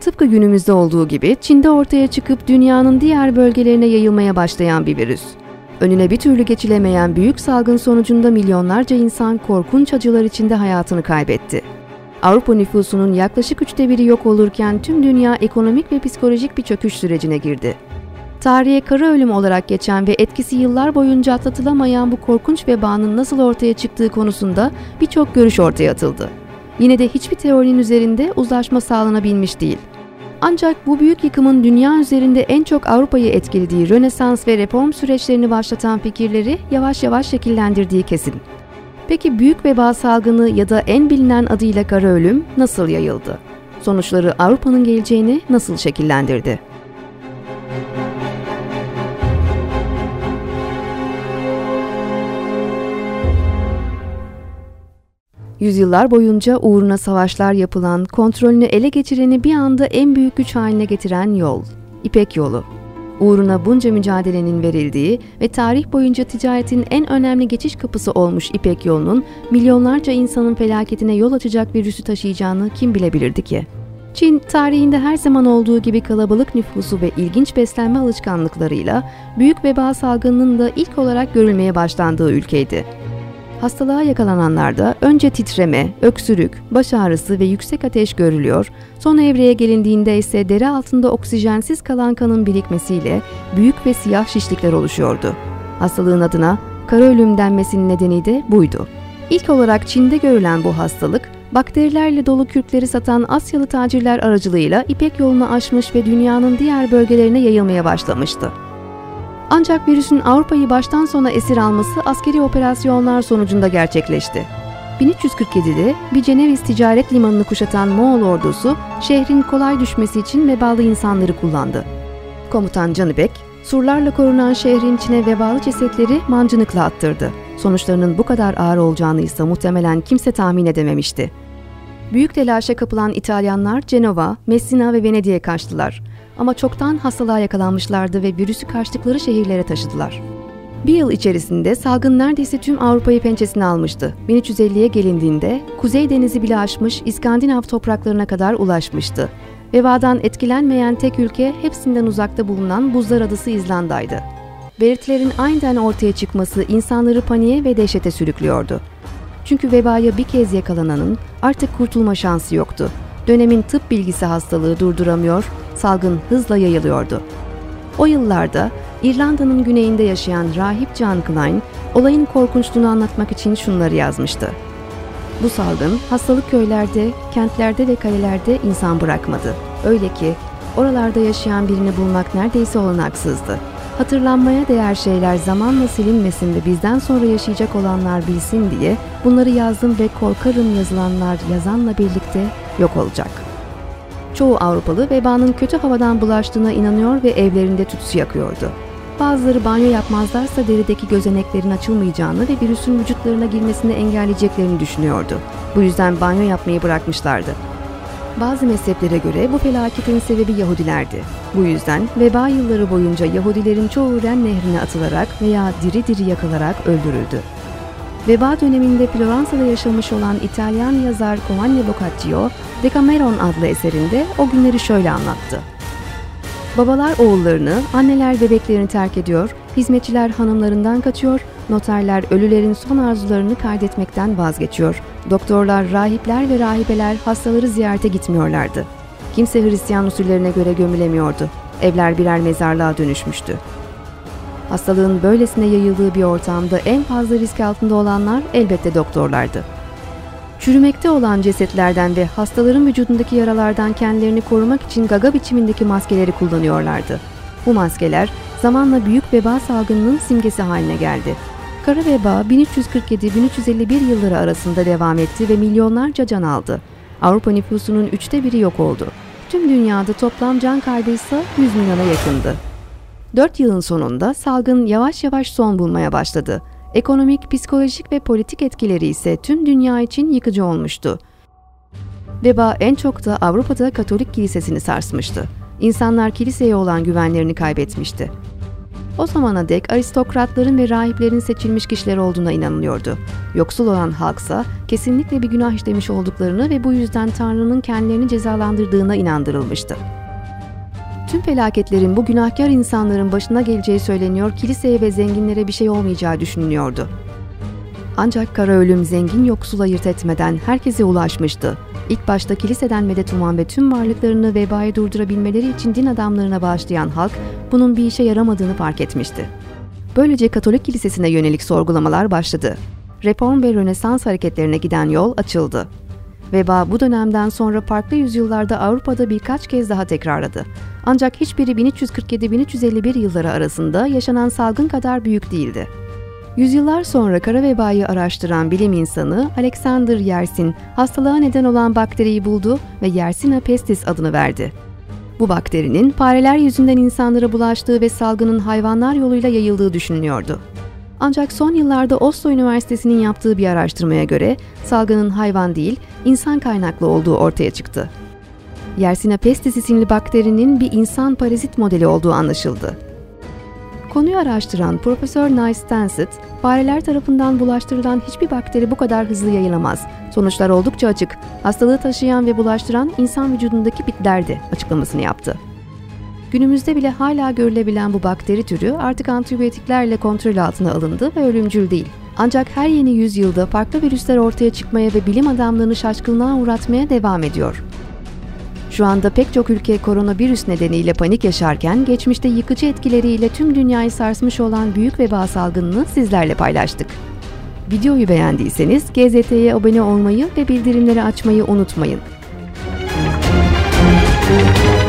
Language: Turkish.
Tıpkı günümüzde olduğu gibi Çin'de ortaya çıkıp dünyanın diğer bölgelerine yayılmaya başlayan bir virüs. Önüne bir türlü geçilemeyen büyük salgın sonucunda milyonlarca insan korkunç acılar içinde hayatını kaybetti. Avrupa nüfusunun yaklaşık üçte biri yok olurken tüm dünya ekonomik ve psikolojik bir çöküş sürecine girdi. Tarihe kara ölüm olarak geçen ve etkisi yıllar boyunca atlatılamayan bu korkunç vebanın nasıl ortaya çıktığı konusunda birçok görüş ortaya atıldı. Yine de hiçbir teorinin üzerinde uzlaşma sağlanabilmiş değil. Ancak bu büyük yıkımın dünya üzerinde en çok Avrupa'yı etkilediği Rönesans ve reform süreçlerini başlatan fikirleri yavaş yavaş şekillendirdiği kesin. Peki büyük veba salgını ya da en bilinen adıyla kara ölüm nasıl yayıldı? Sonuçları Avrupa'nın geleceğini nasıl şekillendirdi? Yüzyıllar boyunca uğruna savaşlar yapılan, kontrolünü ele geçireni bir anda en büyük güç haline getiren yol, İpek yolu. Uğruna bunca mücadelenin verildiği ve tarih boyunca ticaretin en önemli geçiş kapısı olmuş İpek yolunun milyonlarca insanın felaketine yol açacak virüsü taşıyacağını kim bilebilirdi ki? Çin, tarihinde her zaman olduğu gibi kalabalık nüfusu ve ilginç beslenme alışkanlıklarıyla büyük veba salgınının da ilk olarak görülmeye başlandığı ülkeydi. Hastalığa yakalananlarda önce titreme, öksürük, baş ağrısı ve yüksek ateş görülüyor, son evreye gelindiğinde ise deri altında oksijensiz kalan kanın birikmesiyle büyük ve siyah şişlikler oluşuyordu. Hastalığın adına kara ölüm denmesinin nedeni de buydu. İlk olarak Çin'de görülen bu hastalık, bakterilerle dolu kürkleri satan Asyalı tacirler aracılığıyla İpek yolunu aşmış ve dünyanın diğer bölgelerine yayılmaya başlamıştı. Ancak virüsün Avrupa'yı baştan sona esir alması askeri operasyonlar sonucunda gerçekleşti. 1347'de bir Ceneviz ticaret limanını kuşatan Moğol ordusu şehrin kolay düşmesi için vebalı insanları kullandı. Komutan Canıbek, surlarla korunan şehrin içine vebalı cesetleri mancınıkla attırdı. Sonuçlarının bu kadar ağır olacağını ise muhtemelen kimse tahmin edememişti. Büyük telaşa kapılan İtalyanlar Cenova, Messina ve Venedik'e kaçtılar ama çoktan hastalığa yakalanmışlardı ve virüsü kaçtıkları şehirlere taşıdılar. Bir yıl içerisinde salgın neredeyse tüm Avrupa'yı pençesine almıştı. 1350'ye gelindiğinde Kuzey Denizi bile aşmış İskandinav topraklarına kadar ulaşmıştı. Vebadan etkilenmeyen tek ülke hepsinden uzakta bulunan Buzlar Adası İzlanda'ydı. Belirtilerin aynen ortaya çıkması insanları paniğe ve dehşete sürüklüyordu. Çünkü vebaya bir kez yakalananın artık kurtulma şansı yoktu. Dönemin tıp bilgisi hastalığı durduramıyor, salgın hızla yayılıyordu. O yıllarda İrlanda'nın güneyinde yaşayan rahip John Klein, olayın korkunçluğunu anlatmak için şunları yazmıştı. Bu salgın hastalık köylerde, kentlerde ve kalelerde insan bırakmadı. Öyle ki oralarda yaşayan birini bulmak neredeyse olanaksızdı. Hatırlanmaya değer şeyler zamanla silinmesin ve bizden sonra yaşayacak olanlar bilsin diye bunları yazdım ve korkarım yazılanlar yazanla birlikte yok olacak.'' Çoğu Avrupalı vebanın kötü havadan bulaştığına inanıyor ve evlerinde tütsü yakıyordu. Bazıları banyo yapmazlarsa derideki gözeneklerin açılmayacağını ve virüsün vücutlarına girmesini engelleyeceklerini düşünüyordu. Bu yüzden banyo yapmayı bırakmışlardı. Bazı mezheplere göre bu felaketin sebebi Yahudilerdi. Bu yüzden veba yılları boyunca Yahudilerin çoğu Ren nehrine atılarak veya diri diri yakılarak öldürüldü. Veba döneminde Floransa'da yaşamış olan İtalyan yazar Giovanni Boccaccio, Decameron adlı eserinde o günleri şöyle anlattı. Babalar oğullarını, anneler bebeklerini terk ediyor, hizmetçiler hanımlarından kaçıyor, noterler ölülerin son arzularını kaydetmekten vazgeçiyor. Doktorlar, rahipler ve rahibeler hastaları ziyarete gitmiyorlardı. Kimse Hristiyan usullerine göre gömülemiyordu. Evler birer mezarlığa dönüşmüştü. Hastalığın böylesine yayıldığı bir ortamda en fazla risk altında olanlar elbette doktorlardı. Çürümekte olan cesetlerden ve hastaların vücudundaki yaralardan kendilerini korumak için gaga biçimindeki maskeleri kullanıyorlardı. Bu maskeler zamanla büyük veba salgınının simgesi haline geldi. Kara veba 1347-1351 yılları arasında devam etti ve milyonlarca can aldı. Avrupa nüfusunun üçte biri yok oldu. Tüm dünyada toplam can kaybı ise 100 milyona yakındı. 4 yılın sonunda salgın yavaş yavaş son bulmaya başladı. Ekonomik, psikolojik ve politik etkileri ise tüm dünya için yıkıcı olmuştu. Veba en çok da Avrupa'da Katolik kilisesini sarsmıştı. İnsanlar kiliseye olan güvenlerini kaybetmişti. o zamana dek aristokratların ve rahiplerin seçilmiş kişileri olduğuna inanılıyordu. Yoksul olan halksa kesinlikle bir günah işlemiş olduklarını ve bu yüzden Tanrı'nın kendilerini cezalandırdığına inandırılmıştı. Tüm felaketlerin bu günahkar insanların başına geleceği söyleniyor, kiliseye ve zenginlere bir şey olmayacağı düşünülüyordu. Ancak kara ölüm zengin yoksul ayırt etmeden herkese ulaşmıştı. İlk başta kiliseden medet uman ve tüm varlıklarını vebayı durdurabilmeleri için din adamlarına bağışlayan halk bunun bir işe yaramadığını fark etmişti. Böylece Katolik kilisesine yönelik sorgulamalar başladı. Reform ve Rönesans hareketlerine giden yol açıldı. Veba bu dönemden sonra farklı yüzyıllarda Avrupa'da birkaç kez daha tekrarladı. Ancak hiçbiri 1347-1351 yılları arasında yaşanan salgın kadar büyük değildi. Yüzyıllar sonra kara vebayı araştıran bilim insanı Alexander Yersin hastalığa neden olan bakteriyi buldu ve Yersina pestis adını verdi. Bu bakterinin fareler yüzünden insanlara bulaştığı ve salgının hayvanlar yoluyla yayıldığı düşünülüyordu. Ancak son yıllarda Oslo Üniversitesi'nin yaptığı bir araştırmaya göre salgının hayvan değil, insan kaynaklı olduğu ortaya çıktı. Yersina pestis isimli bakterinin bir insan parazit modeli olduğu anlaşıldı. Konuyu araştıran Profesör Nice Stansett, fareler tarafından bulaştırılan hiçbir bakteri bu kadar hızlı yayılamaz. Sonuçlar oldukça açık. Hastalığı taşıyan ve bulaştıran insan vücudundaki bitlerdi açıklamasını yaptı. Günümüzde bile hala görülebilen bu bakteri türü artık antibiyotiklerle kontrol altına alındı ve ölümcül değil. Ancak her yeni yüzyılda farklı virüsler ortaya çıkmaya ve bilim adamlarını şaşkınlığa uğratmaya devam ediyor. Şu anda pek çok ülke koronavirüs nedeniyle panik yaşarken geçmişte yıkıcı etkileriyle tüm dünyayı sarsmış olan büyük veba salgınını sizlerle paylaştık. Videoyu beğendiyseniz GZT'ye abone olmayı ve bildirimleri açmayı unutmayın. Müzik